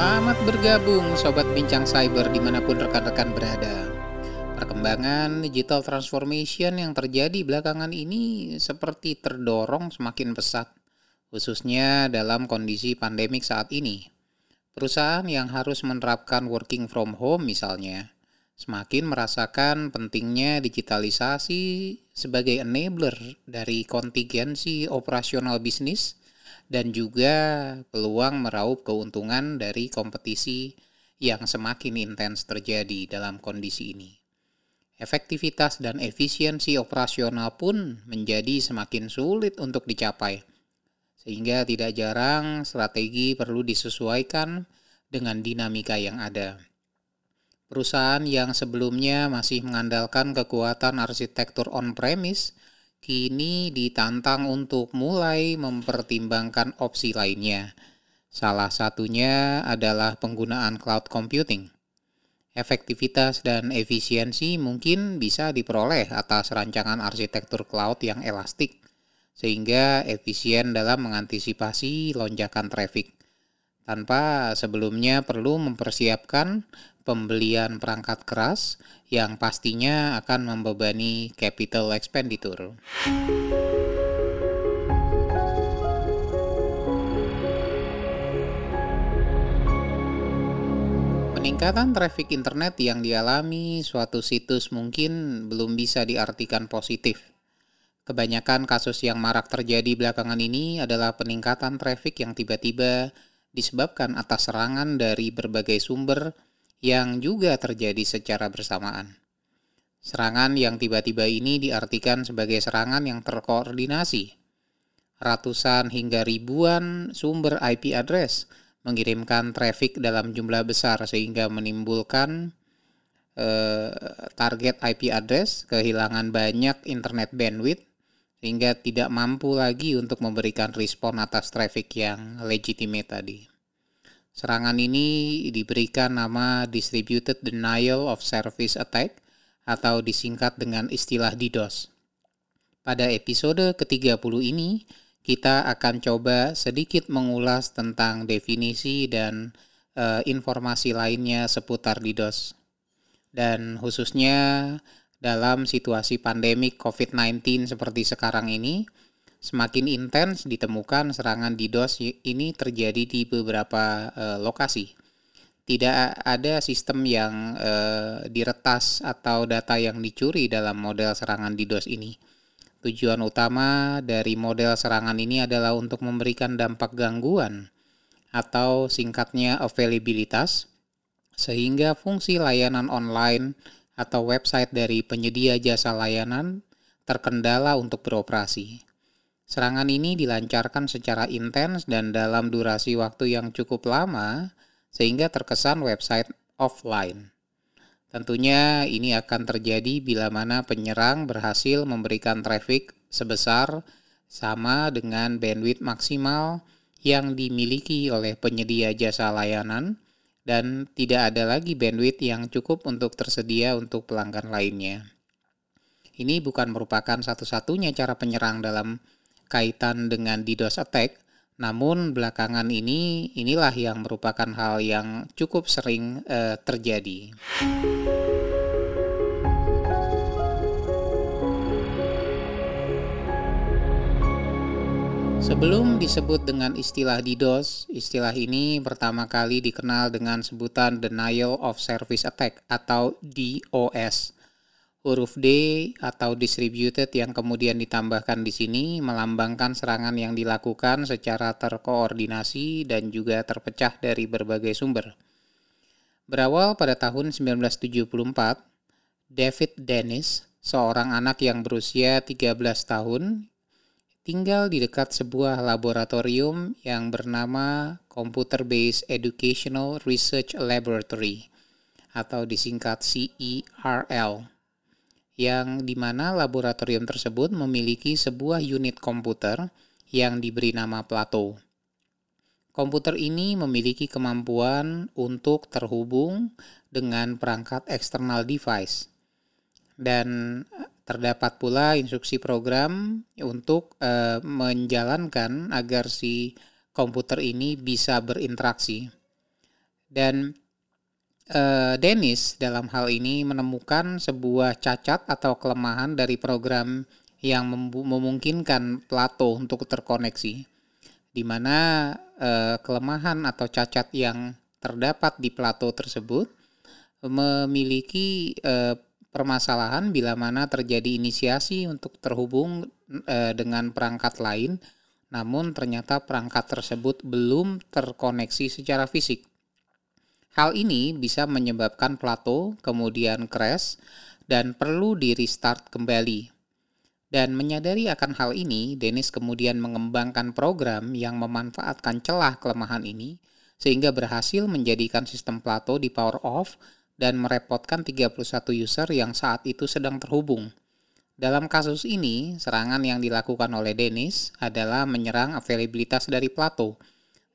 Selamat bergabung Sobat Bincang Cyber di mana pun rekan-rekan berada. Perkembangan digital transformation yang terjadi belakangan ini seperti terdorong semakin pesat, khususnya dalam kondisi pandemik saat ini. Perusahaan yang harus menerapkan working from home misalnya, semakin merasakan pentingnya digitalisasi sebagai enabler dari kontingensi operasional bisnis dan juga peluang meraup keuntungan dari kompetisi yang semakin intens terjadi dalam kondisi ini. Efektivitas dan efisiensi operasional pun menjadi semakin sulit untuk dicapai, sehingga tidak jarang strategi perlu disesuaikan dengan dinamika yang ada. Perusahaan yang sebelumnya masih mengandalkan kekuatan arsitektur on-premise kini ditantang untuk mulai mempertimbangkan opsi lainnya. Salah satunya adalah penggunaan cloud computing. Efektivitas dan efisiensi mungkin bisa diperoleh atas rancangan arsitektur cloud yang elastik, sehingga efisien dalam mengantisipasi lonjakan traffic tanpa sebelumnya perlu mempersiapkan pembelian perangkat keras yang pastinya akan membebani capital expenditure. Peningkatan traffic internet yang dialami suatu situs mungkin belum bisa diartikan positif. Kebanyakan kasus yang marak terjadi belakangan ini adalah peningkatan traffic yang tiba-tiba disebabkan atas serangan dari berbagai sumber yang juga terjadi secara bersamaan. Serangan yang tiba-tiba ini diartikan sebagai serangan yang terkoordinasi. Ratusan hingga ribuan sumber IP address mengirimkan traffic dalam jumlah besar sehingga menimbulkan eh, target IP address kehilangan banyak internet bandwidth sehingga tidak mampu lagi untuk memberikan respon atas traffic yang legitimate tadi. Serangan ini diberikan nama Distributed Denial of Service Attack atau disingkat dengan istilah DDoS. Pada episode ke-30 ini, kita akan coba sedikit mengulas tentang definisi dan e, informasi lainnya seputar DDoS. Dan khususnya dalam situasi pandemik COVID-19 seperti sekarang ini, semakin intens ditemukan serangan DDoS ini terjadi di beberapa uh, lokasi. Tidak ada sistem yang uh, diretas atau data yang dicuri dalam model serangan DDoS ini. Tujuan utama dari model serangan ini adalah untuk memberikan dampak gangguan atau singkatnya availabilitas sehingga fungsi layanan online atau website dari penyedia jasa layanan terkendala untuk beroperasi. Serangan ini dilancarkan secara intens dan dalam durasi waktu yang cukup lama sehingga terkesan website offline. Tentunya ini akan terjadi bila mana penyerang berhasil memberikan traffic sebesar sama dengan bandwidth maksimal yang dimiliki oleh penyedia jasa layanan dan tidak ada lagi bandwidth yang cukup untuk tersedia untuk pelanggan lainnya. Ini bukan merupakan satu-satunya cara penyerang dalam kaitan dengan DDoS attack, namun belakangan ini inilah yang merupakan hal yang cukup sering uh, terjadi. Sebelum disebut dengan istilah DDoS, istilah ini pertama kali dikenal dengan sebutan Denial of Service Attack atau DOS huruf D atau distributed yang kemudian ditambahkan di sini melambangkan serangan yang dilakukan secara terkoordinasi dan juga terpecah dari berbagai sumber. Berawal pada tahun 1974, David Dennis, seorang anak yang berusia 13 tahun, tinggal di dekat sebuah laboratorium yang bernama Computer Based Educational Research Laboratory atau disingkat CERL yang di mana laboratorium tersebut memiliki sebuah unit komputer yang diberi nama Plato. Komputer ini memiliki kemampuan untuk terhubung dengan perangkat eksternal device dan terdapat pula instruksi program untuk e, menjalankan agar si komputer ini bisa berinteraksi. Dan uh, Dennis dalam hal ini menemukan sebuah cacat atau kelemahan dari program yang memungkinkan Plato untuk terkoneksi, di mana uh, kelemahan atau cacat yang terdapat di Plato tersebut memiliki uh, permasalahan bila mana terjadi inisiasi untuk terhubung uh, dengan perangkat lain, namun ternyata perangkat tersebut belum terkoneksi secara fisik. Hal ini bisa menyebabkan plato kemudian crash dan perlu di restart kembali. Dan menyadari akan hal ini, Dennis kemudian mengembangkan program yang memanfaatkan celah kelemahan ini sehingga berhasil menjadikan sistem plato di power off dan merepotkan 31 user yang saat itu sedang terhubung. Dalam kasus ini, serangan yang dilakukan oleh Dennis adalah menyerang availabilitas dari Plato.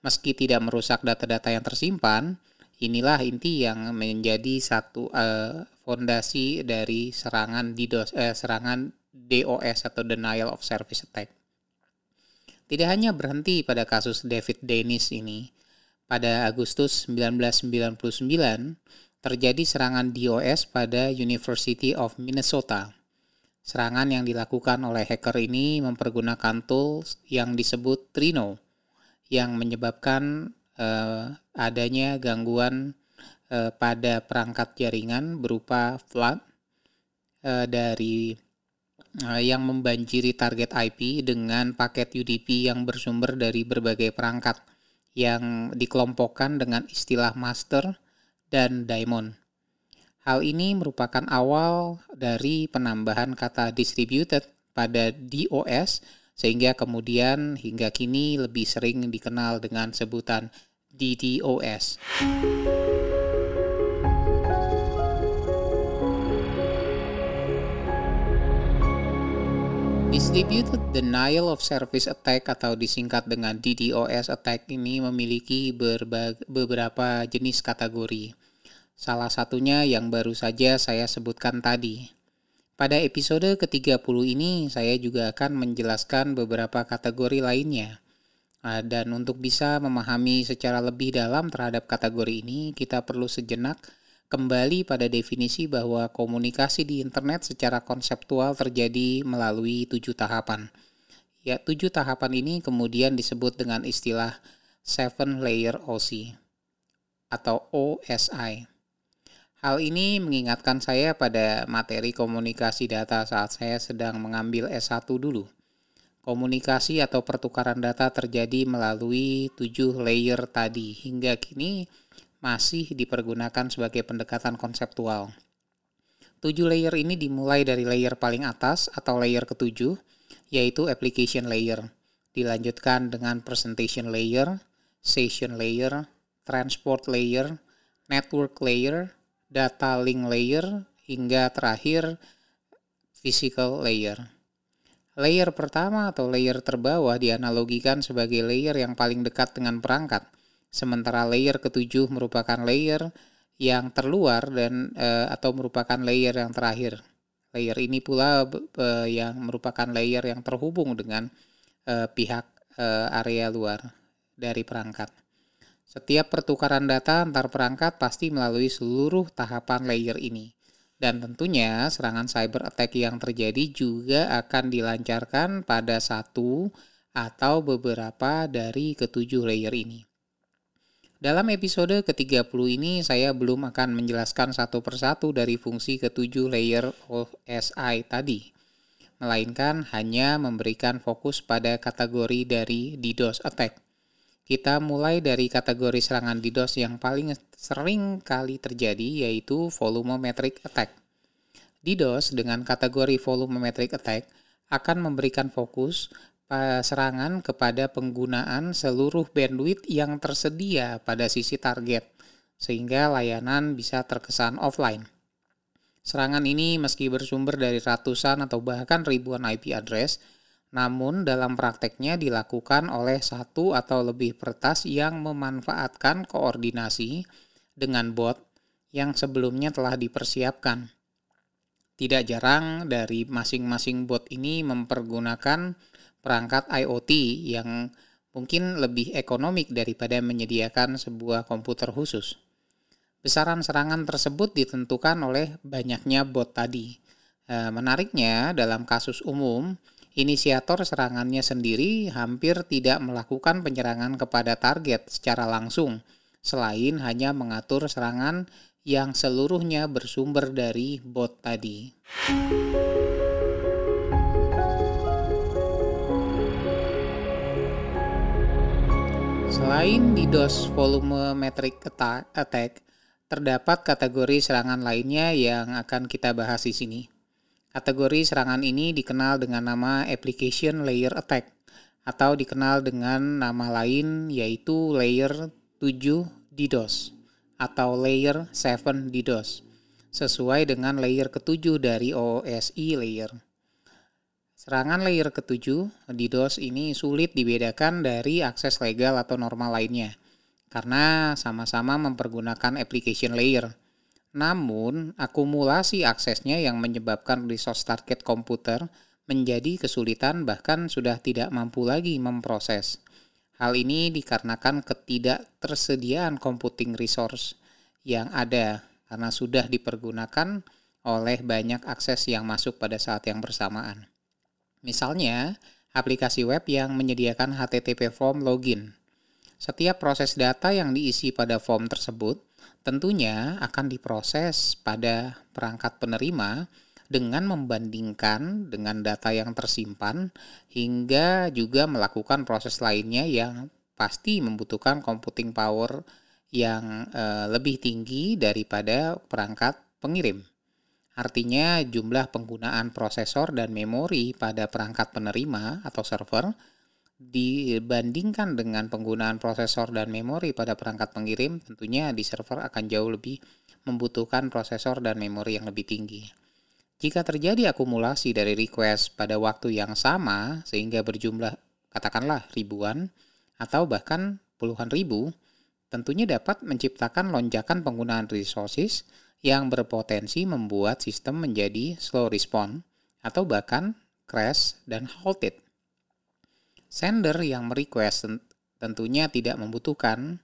Meski tidak merusak data-data yang tersimpan, inilah inti yang menjadi satu uh, fondasi dari serangan DDoS eh, serangan DOS atau denial of service attack. Tidak hanya berhenti pada kasus David Dennis ini. Pada Agustus 1999 terjadi serangan DOS pada University of Minnesota. Serangan yang dilakukan oleh hacker ini mempergunakan tools yang disebut Trino yang menyebabkan uh, adanya gangguan uh, pada perangkat jaringan berupa flood uh, dari uh, yang membanjiri target IP dengan paket UDP yang bersumber dari berbagai perangkat yang dikelompokkan dengan istilah master dan daemon. Hal ini merupakan awal dari penambahan kata distributed pada DOS sehingga kemudian hingga kini lebih sering dikenal dengan sebutan DDoS. Distributed Denial of Service Attack atau disingkat dengan DDoS attack ini memiliki beberapa jenis kategori. Salah satunya yang baru saja saya sebutkan tadi, pada episode ke-30 ini, saya juga akan menjelaskan beberapa kategori lainnya. Ah, dan untuk bisa memahami secara lebih dalam terhadap kategori ini, kita perlu sejenak kembali pada definisi bahwa komunikasi di internet secara konseptual terjadi melalui tujuh tahapan. Ya, tujuh tahapan ini kemudian disebut dengan istilah Seven Layer OC atau OSI. Hal ini mengingatkan saya pada materi komunikasi data saat saya sedang mengambil S1 dulu. Komunikasi atau pertukaran data terjadi melalui tujuh layer tadi hingga kini masih dipergunakan sebagai pendekatan konseptual. Tujuh layer ini dimulai dari layer paling atas atau layer ketujuh, yaitu application layer. Dilanjutkan dengan presentation layer, session layer, transport layer, network layer, data link layer, hingga terakhir physical layer. Layer pertama atau layer terbawah dianalogikan sebagai layer yang paling dekat dengan perangkat, sementara layer ketujuh merupakan layer yang terluar dan e, atau merupakan layer yang terakhir. Layer ini pula e, yang merupakan layer yang terhubung dengan e, pihak e, area luar dari perangkat. Setiap pertukaran data antar perangkat pasti melalui seluruh tahapan layer ini. Dan tentunya serangan cyber attack yang terjadi juga akan dilancarkan pada satu atau beberapa dari ketujuh layer ini. Dalam episode ke-30 ini saya belum akan menjelaskan satu persatu dari fungsi ketujuh layer OSI tadi, melainkan hanya memberikan fokus pada kategori dari DDoS attack. Kita mulai dari kategori serangan DDoS yang paling sering kali terjadi yaitu volumetric attack. DDoS dengan kategori volumetric attack akan memberikan fokus serangan kepada penggunaan seluruh bandwidth yang tersedia pada sisi target sehingga layanan bisa terkesan offline. Serangan ini meski bersumber dari ratusan atau bahkan ribuan IP address namun dalam prakteknya dilakukan oleh satu atau lebih pertas yang memanfaatkan koordinasi dengan bot yang sebelumnya telah dipersiapkan. Tidak jarang dari masing-masing bot ini mempergunakan perangkat IoT yang mungkin lebih ekonomik daripada menyediakan sebuah komputer khusus. Besaran serangan tersebut ditentukan oleh banyaknya bot tadi. E, menariknya, dalam kasus umum, inisiator serangannya sendiri hampir tidak melakukan penyerangan kepada target secara langsung, selain hanya mengatur serangan yang seluruhnya bersumber dari bot tadi. Selain DDoS volumetric attack, terdapat kategori serangan lainnya yang akan kita bahas di sini. Kategori serangan ini dikenal dengan nama Application Layer Attack atau dikenal dengan nama lain yaitu Layer 7 DDoS atau Layer 7 DDoS sesuai dengan layer ketujuh dari OSI layer. Serangan layer ketujuh, DDoS ini sulit dibedakan dari akses legal atau normal lainnya karena sama-sama mempergunakan application layer namun, akumulasi aksesnya yang menyebabkan resource target komputer menjadi kesulitan bahkan sudah tidak mampu lagi memproses. Hal ini dikarenakan ketidaktersediaan computing resource yang ada karena sudah dipergunakan oleh banyak akses yang masuk pada saat yang bersamaan. Misalnya, aplikasi web yang menyediakan HTTP form login. Setiap proses data yang diisi pada form tersebut tentunya akan diproses pada perangkat penerima dengan membandingkan dengan data yang tersimpan hingga juga melakukan proses lainnya yang pasti membutuhkan computing power yang e, lebih tinggi daripada perangkat pengirim. Artinya jumlah penggunaan prosesor dan memori pada perangkat penerima atau server dibandingkan dengan penggunaan prosesor dan memori pada perangkat pengirim, tentunya di server akan jauh lebih membutuhkan prosesor dan memori yang lebih tinggi. Jika terjadi akumulasi dari request pada waktu yang sama sehingga berjumlah katakanlah ribuan atau bahkan puluhan ribu, tentunya dapat menciptakan lonjakan penggunaan resources yang berpotensi membuat sistem menjadi slow respond atau bahkan crash dan halted. Sender yang merequest tentunya tidak membutuhkan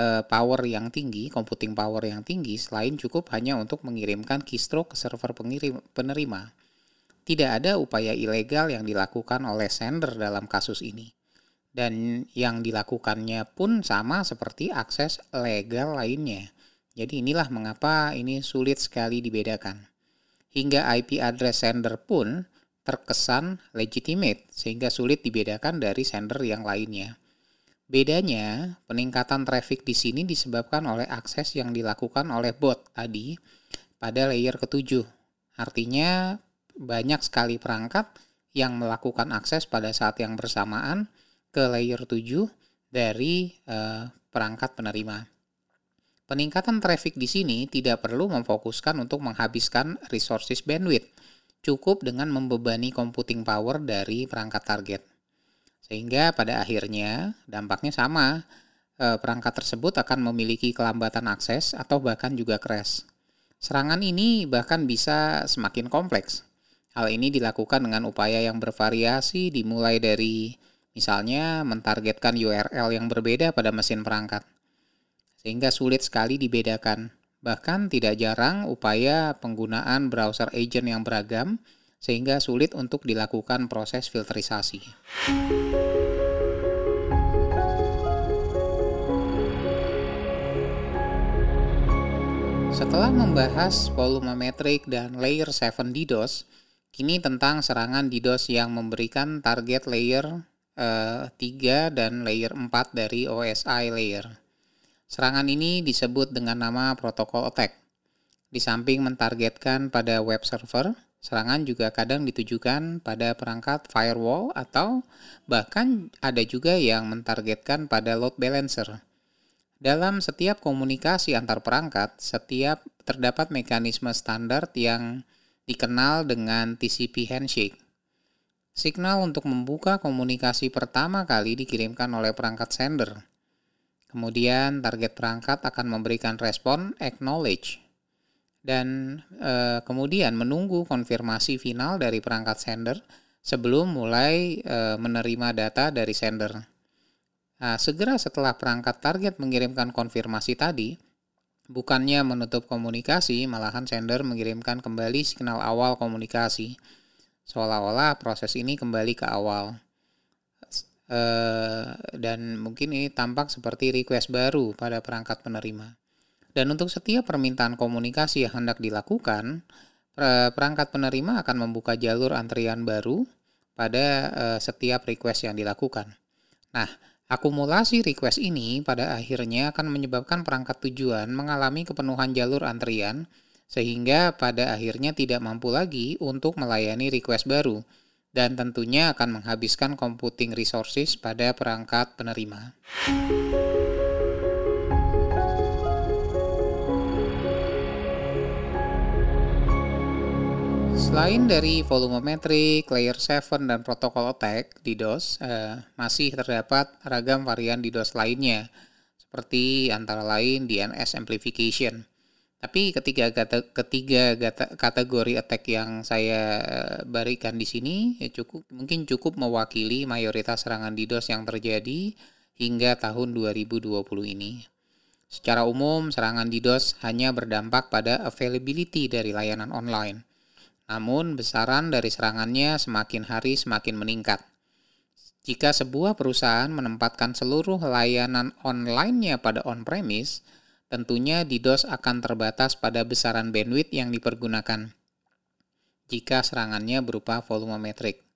uh, power yang tinggi, computing power yang tinggi selain cukup hanya untuk mengirimkan keystroke ke server pengirim, penerima. Tidak ada upaya ilegal yang dilakukan oleh sender dalam kasus ini. Dan yang dilakukannya pun sama seperti akses legal lainnya. Jadi inilah mengapa ini sulit sekali dibedakan. Hingga IP address sender pun terkesan legitimate sehingga sulit dibedakan dari sender yang lainnya. Bedanya, peningkatan traffic di sini disebabkan oleh akses yang dilakukan oleh bot tadi pada layer ketujuh. Artinya, banyak sekali perangkat yang melakukan akses pada saat yang bersamaan ke layer 7 dari eh, perangkat penerima. Peningkatan traffic di sini tidak perlu memfokuskan untuk menghabiskan resources bandwidth, cukup dengan membebani computing power dari perangkat target. Sehingga pada akhirnya dampaknya sama, e, perangkat tersebut akan memiliki kelambatan akses atau bahkan juga crash. Serangan ini bahkan bisa semakin kompleks. Hal ini dilakukan dengan upaya yang bervariasi dimulai dari misalnya mentargetkan URL yang berbeda pada mesin perangkat. Sehingga sulit sekali dibedakan Bahkan tidak jarang upaya penggunaan browser agent yang beragam sehingga sulit untuk dilakukan proses filterisasi. Setelah membahas volume metrik dan layer 7 DDoS, kini tentang serangan DDoS yang memberikan target layer eh, 3 dan layer 4 dari OSI layer. Serangan ini disebut dengan nama protokol attack. Di samping mentargetkan pada web server, serangan juga kadang ditujukan pada perangkat firewall atau bahkan ada juga yang mentargetkan pada load balancer. Dalam setiap komunikasi antar perangkat, setiap terdapat mekanisme standar yang dikenal dengan TCP handshake. Signal untuk membuka komunikasi pertama kali dikirimkan oleh perangkat sender. Kemudian target perangkat akan memberikan respon acknowledge dan e, kemudian menunggu konfirmasi final dari perangkat sender sebelum mulai e, menerima data dari sender. Nah, segera setelah perangkat target mengirimkan konfirmasi tadi, Bukannya menutup komunikasi, malahan sender mengirimkan kembali signal awal komunikasi, seolah-olah proses ini kembali ke awal. Uh, dan mungkin ini tampak seperti request baru pada perangkat penerima. Dan untuk setiap permintaan komunikasi yang hendak dilakukan, perangkat penerima akan membuka jalur antrian baru pada uh, setiap request yang dilakukan. Nah, akumulasi request ini pada akhirnya akan menyebabkan perangkat tujuan mengalami kepenuhan jalur antrian sehingga pada akhirnya tidak mampu lagi untuk melayani request baru dan tentunya akan menghabiskan computing resources pada perangkat penerima. Selain dari volumetric, layer 7, dan protokol attack di DOS, eh, masih terdapat ragam varian DDoS lainnya, seperti antara lain DNS amplification. Tapi ketiga, ketiga kategori attack yang saya berikan di sini ya cukup mungkin cukup mewakili mayoritas serangan DDoS yang terjadi hingga tahun 2020 ini. Secara umum, serangan DDoS hanya berdampak pada availability dari layanan online namun, besaran dari serangannya semakin hari semakin meningkat. Jika sebuah perusahaan menempatkan seluruh layanan online-nya pada on-premise, tentunya DDoS akan terbatas pada besaran bandwidth yang dipergunakan jika serangannya berupa volumetric.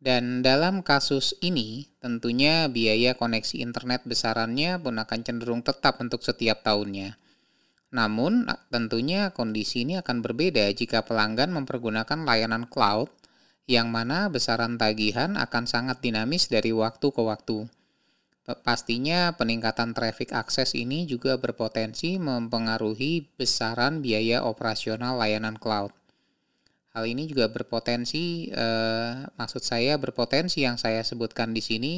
Dan dalam kasus ini, tentunya biaya koneksi internet besarannya pun akan cenderung tetap untuk setiap tahunnya. Namun, tentunya kondisi ini akan berbeda jika pelanggan mempergunakan layanan cloud, yang mana besaran tagihan akan sangat dinamis dari waktu ke waktu. Pastinya peningkatan traffic akses ini juga berpotensi mempengaruhi besaran biaya operasional layanan cloud. Hal ini juga berpotensi, eh, maksud saya berpotensi yang saya sebutkan di sini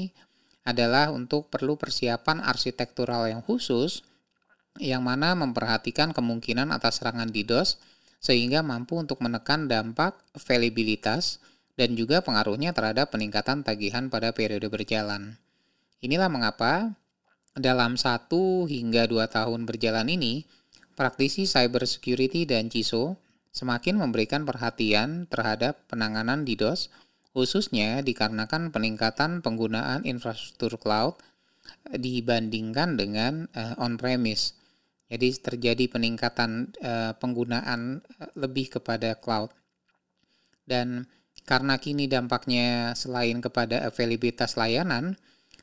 adalah untuk perlu persiapan arsitektural yang khusus yang mana memperhatikan kemungkinan atas serangan DDoS sehingga mampu untuk menekan dampak availabilitas dan juga pengaruhnya terhadap peningkatan tagihan pada periode berjalan. Inilah mengapa dalam satu hingga dua tahun berjalan ini, praktisi cybersecurity dan CISO semakin memberikan perhatian terhadap penanganan DDoS, khususnya dikarenakan peningkatan penggunaan infrastruktur cloud dibandingkan dengan uh, on-premise. Jadi terjadi peningkatan uh, penggunaan uh, lebih kepada cloud. Dan karena kini dampaknya selain kepada availabilitas layanan,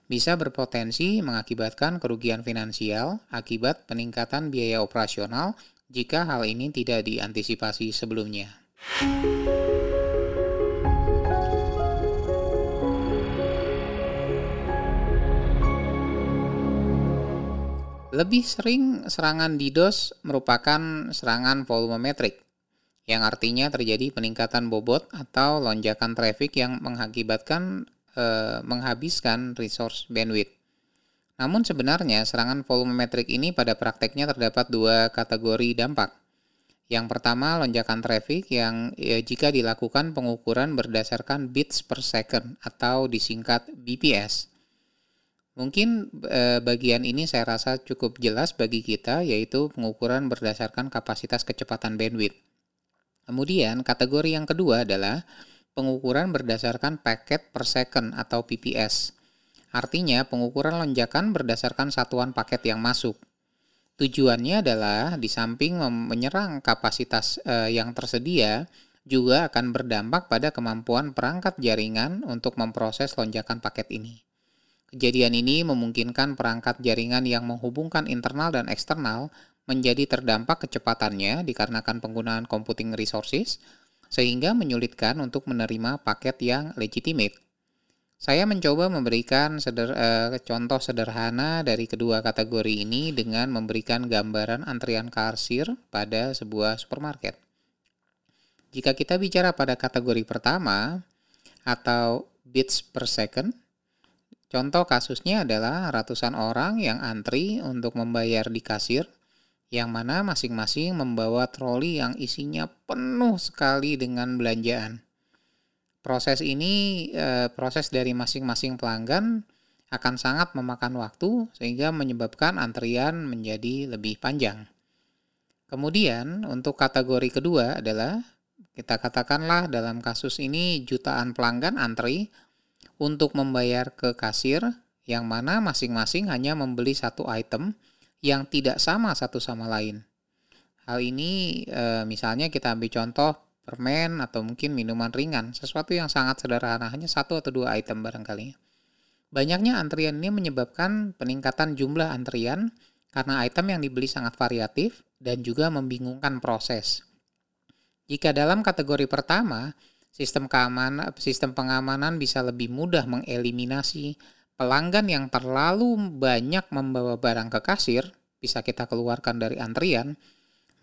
bisa berpotensi mengakibatkan kerugian finansial akibat peningkatan biaya operasional jika hal ini tidak diantisipasi sebelumnya. Lebih sering serangan DDoS merupakan serangan volumetric, yang artinya terjadi peningkatan bobot atau lonjakan traffic yang mengakibatkan eh, menghabiskan resource bandwidth. Namun sebenarnya serangan volumetric ini pada prakteknya terdapat dua kategori dampak. Yang pertama, lonjakan traffic yang ya, jika dilakukan pengukuran berdasarkan bits per second atau disingkat BPS. Mungkin e, bagian ini saya rasa cukup jelas bagi kita yaitu pengukuran berdasarkan kapasitas kecepatan bandwidth. Kemudian kategori yang kedua adalah pengukuran berdasarkan paket per second atau PPS. Artinya pengukuran lonjakan berdasarkan satuan paket yang masuk. Tujuannya adalah di samping menyerang kapasitas e, yang tersedia juga akan berdampak pada kemampuan perangkat jaringan untuk memproses lonjakan paket ini. Kejadian ini memungkinkan perangkat jaringan yang menghubungkan internal dan eksternal menjadi terdampak kecepatannya dikarenakan penggunaan computing resources, sehingga menyulitkan untuk menerima paket yang legitimate. Saya mencoba memberikan seder, uh, contoh sederhana dari kedua kategori ini dengan memberikan gambaran antrian kasir pada sebuah supermarket. Jika kita bicara pada kategori pertama atau bits per second, Contoh kasusnya adalah ratusan orang yang antri untuk membayar di kasir, yang mana masing-masing membawa troli yang isinya penuh sekali dengan belanjaan. Proses ini, eh, proses dari masing-masing pelanggan akan sangat memakan waktu sehingga menyebabkan antrian menjadi lebih panjang. Kemudian untuk kategori kedua adalah kita katakanlah dalam kasus ini jutaan pelanggan antri untuk membayar ke kasir yang mana masing-masing hanya membeli satu item yang tidak sama satu sama lain. Hal ini e, misalnya kita ambil contoh permen atau mungkin minuman ringan, sesuatu yang sangat sederhana, hanya satu atau dua item barangkali. Banyaknya antrian ini menyebabkan peningkatan jumlah antrian karena item yang dibeli sangat variatif dan juga membingungkan proses. Jika dalam kategori pertama, sistem keamanan sistem pengamanan bisa lebih mudah mengeliminasi pelanggan yang terlalu banyak membawa barang ke kasir, bisa kita keluarkan dari antrian,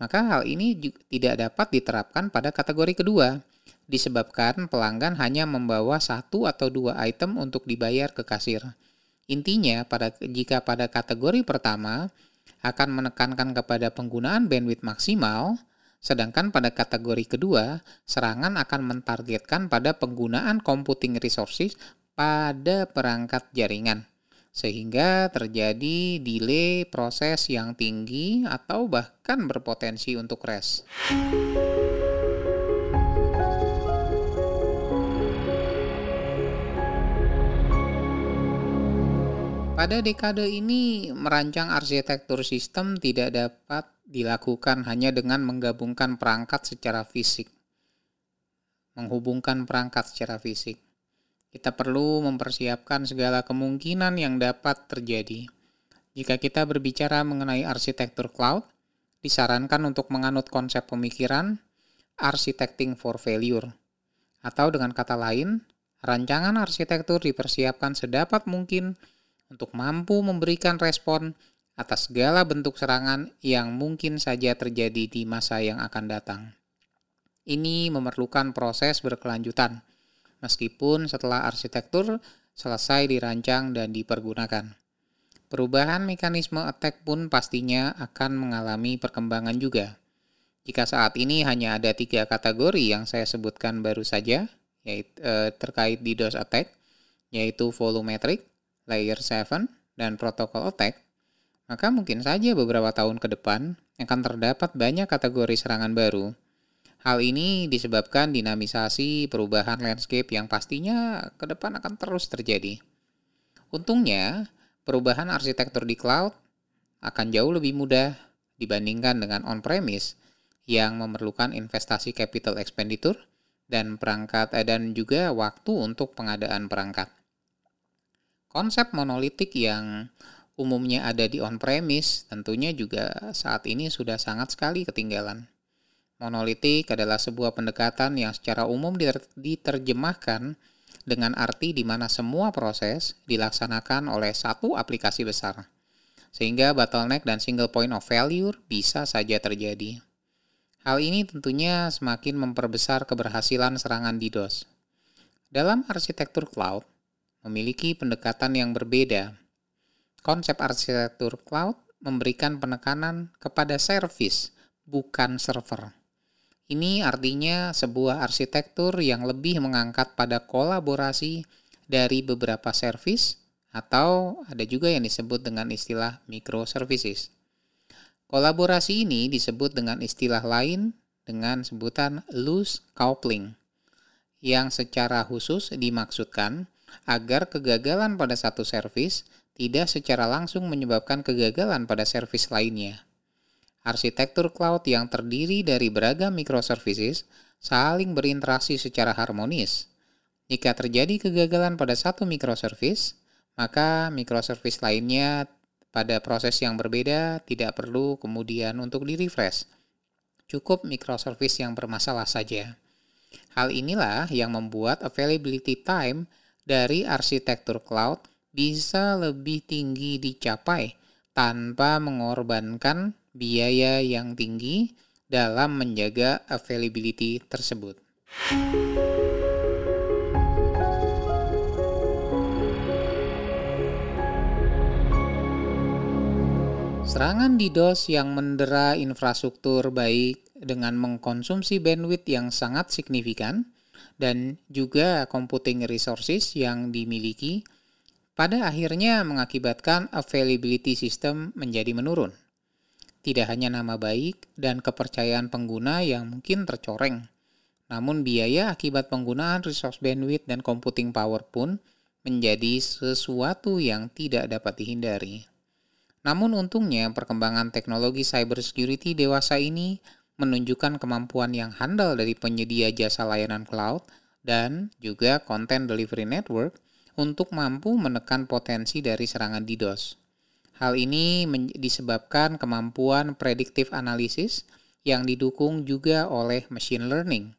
maka hal ini tidak dapat diterapkan pada kategori kedua, disebabkan pelanggan hanya membawa satu atau dua item untuk dibayar ke kasir. Intinya, pada, jika pada kategori pertama akan menekankan kepada penggunaan bandwidth maksimal, sedangkan pada kategori kedua, serangan akan mentargetkan pada penggunaan computing resources pada perangkat jaringan sehingga terjadi delay proses yang tinggi atau bahkan berpotensi untuk crash. Pada dekade ini, merancang arsitektur sistem tidak dapat dilakukan hanya dengan menggabungkan perangkat secara fisik, menghubungkan perangkat secara fisik. Kita perlu mempersiapkan segala kemungkinan yang dapat terjadi. Jika kita berbicara mengenai arsitektur cloud, disarankan untuk menganut konsep pemikiran architecting for failure. Atau dengan kata lain, rancangan arsitektur dipersiapkan sedapat mungkin untuk mampu memberikan respon atas segala bentuk serangan yang mungkin saja terjadi di masa yang akan datang. Ini memerlukan proses berkelanjutan meskipun setelah arsitektur selesai dirancang dan dipergunakan. Perubahan mekanisme attack pun pastinya akan mengalami perkembangan juga. Jika saat ini hanya ada tiga kategori yang saya sebutkan baru saja, yaitu eh, terkait DDoS attack, yaitu volumetric, layer 7, dan protocol attack, maka mungkin saja beberapa tahun ke depan akan terdapat banyak kategori serangan baru Hal ini disebabkan dinamisasi perubahan landscape yang pastinya ke depan akan terus terjadi. Untungnya, perubahan arsitektur di cloud akan jauh lebih mudah dibandingkan dengan on-premise yang memerlukan investasi capital expenditure dan perangkat eh, dan juga waktu untuk pengadaan perangkat. Konsep monolitik yang umumnya ada di on-premise tentunya juga saat ini sudah sangat sekali ketinggalan. Monolitik adalah sebuah pendekatan yang secara umum diterjemahkan dengan arti di mana semua proses dilaksanakan oleh satu aplikasi besar, sehingga bottleneck dan single point of failure bisa saja terjadi. Hal ini tentunya semakin memperbesar keberhasilan serangan DDoS. Dalam arsitektur cloud, memiliki pendekatan yang berbeda. Konsep arsitektur cloud memberikan penekanan kepada service, bukan server. Ini artinya sebuah arsitektur yang lebih mengangkat pada kolaborasi dari beberapa service atau ada juga yang disebut dengan istilah microservices. Kolaborasi ini disebut dengan istilah lain dengan sebutan loose coupling yang secara khusus dimaksudkan agar kegagalan pada satu service tidak secara langsung menyebabkan kegagalan pada service lainnya. Arsitektur cloud yang terdiri dari beragam microservices saling berinteraksi secara harmonis. Jika terjadi kegagalan pada satu microservice, maka microservice lainnya pada proses yang berbeda tidak perlu kemudian untuk di-refresh. Cukup microservice yang bermasalah saja. Hal inilah yang membuat availability time dari arsitektur cloud bisa lebih tinggi dicapai tanpa mengorbankan biaya yang tinggi dalam menjaga availability tersebut. Serangan DDoS yang mendera infrastruktur baik dengan mengkonsumsi bandwidth yang sangat signifikan dan juga computing resources yang dimiliki pada akhirnya mengakibatkan availability system menjadi menurun. Tidak hanya nama baik dan kepercayaan pengguna yang mungkin tercoreng, namun biaya akibat penggunaan resource bandwidth dan computing power pun menjadi sesuatu yang tidak dapat dihindari. Namun untungnya perkembangan teknologi cybersecurity dewasa ini menunjukkan kemampuan yang handal dari penyedia jasa layanan cloud dan juga content delivery network untuk mampu menekan potensi dari serangan DDoS. Hal ini disebabkan kemampuan prediktif analisis yang didukung juga oleh machine learning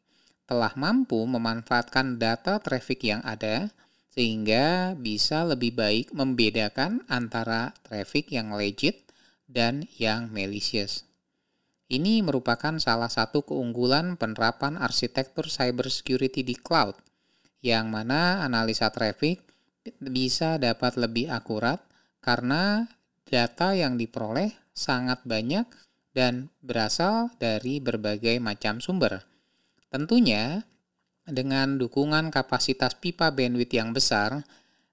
telah mampu memanfaatkan data traffic yang ada sehingga bisa lebih baik membedakan antara traffic yang legit dan yang malicious. Ini merupakan salah satu keunggulan penerapan arsitektur cybersecurity di cloud, yang mana analisa traffic bisa dapat lebih akurat karena data yang diperoleh sangat banyak dan berasal dari berbagai macam sumber. Tentunya, dengan dukungan kapasitas pipa bandwidth yang besar,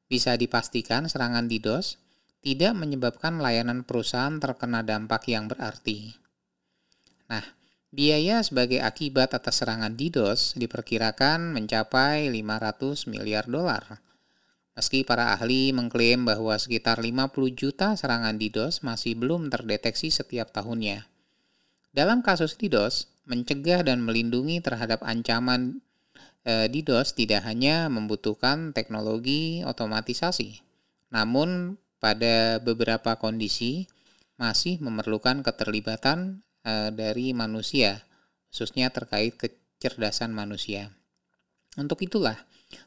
bisa dipastikan serangan DDoS tidak menyebabkan layanan perusahaan terkena dampak yang berarti. Nah, biaya sebagai akibat atas serangan DDoS diperkirakan mencapai 500 miliar dolar. Meski para ahli mengklaim bahwa sekitar 50 juta serangan DDoS masih belum terdeteksi setiap tahunnya. Dalam kasus DDoS, mencegah dan melindungi terhadap ancaman e, DDoS tidak hanya membutuhkan teknologi otomatisasi, namun pada beberapa kondisi masih memerlukan keterlibatan e, dari manusia, khususnya terkait kecerdasan manusia. Untuk itulah,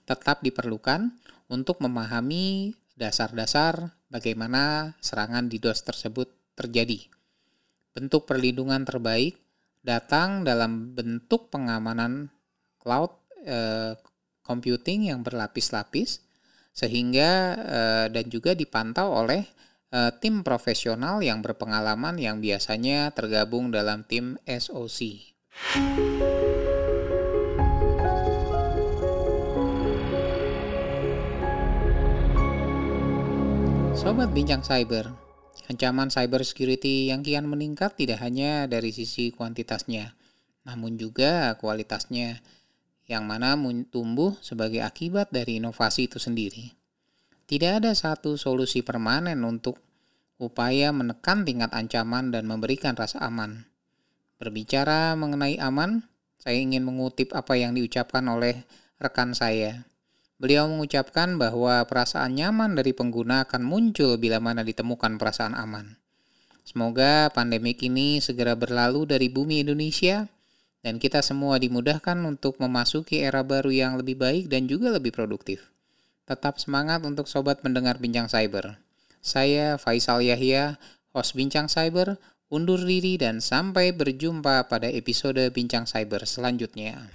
tetap diperlukan untuk memahami dasar-dasar bagaimana serangan DDoS tersebut terjadi. Bentuk perlindungan terbaik datang dalam bentuk pengamanan cloud eh, computing yang berlapis-lapis sehingga eh, dan juga dipantau oleh eh, tim profesional yang berpengalaman yang biasanya tergabung dalam tim SOC. Sobat Bincang Cyber, ancaman cyber security yang kian meningkat tidak hanya dari sisi kuantitasnya, namun juga kualitasnya, yang mana tumbuh sebagai akibat dari inovasi itu sendiri. Tidak ada satu solusi permanen untuk upaya menekan tingkat ancaman dan memberikan rasa aman. Berbicara mengenai aman, saya ingin mengutip apa yang diucapkan oleh rekan saya, Beliau mengucapkan bahwa perasaan nyaman dari pengguna akan muncul bila mana ditemukan perasaan aman. Semoga pandemik ini segera berlalu dari bumi Indonesia dan kita semua dimudahkan untuk memasuki era baru yang lebih baik dan juga lebih produktif. Tetap semangat untuk sobat mendengar Bincang Cyber. Saya Faisal Yahya, host Bincang Cyber, undur diri dan sampai berjumpa pada episode Bincang Cyber selanjutnya.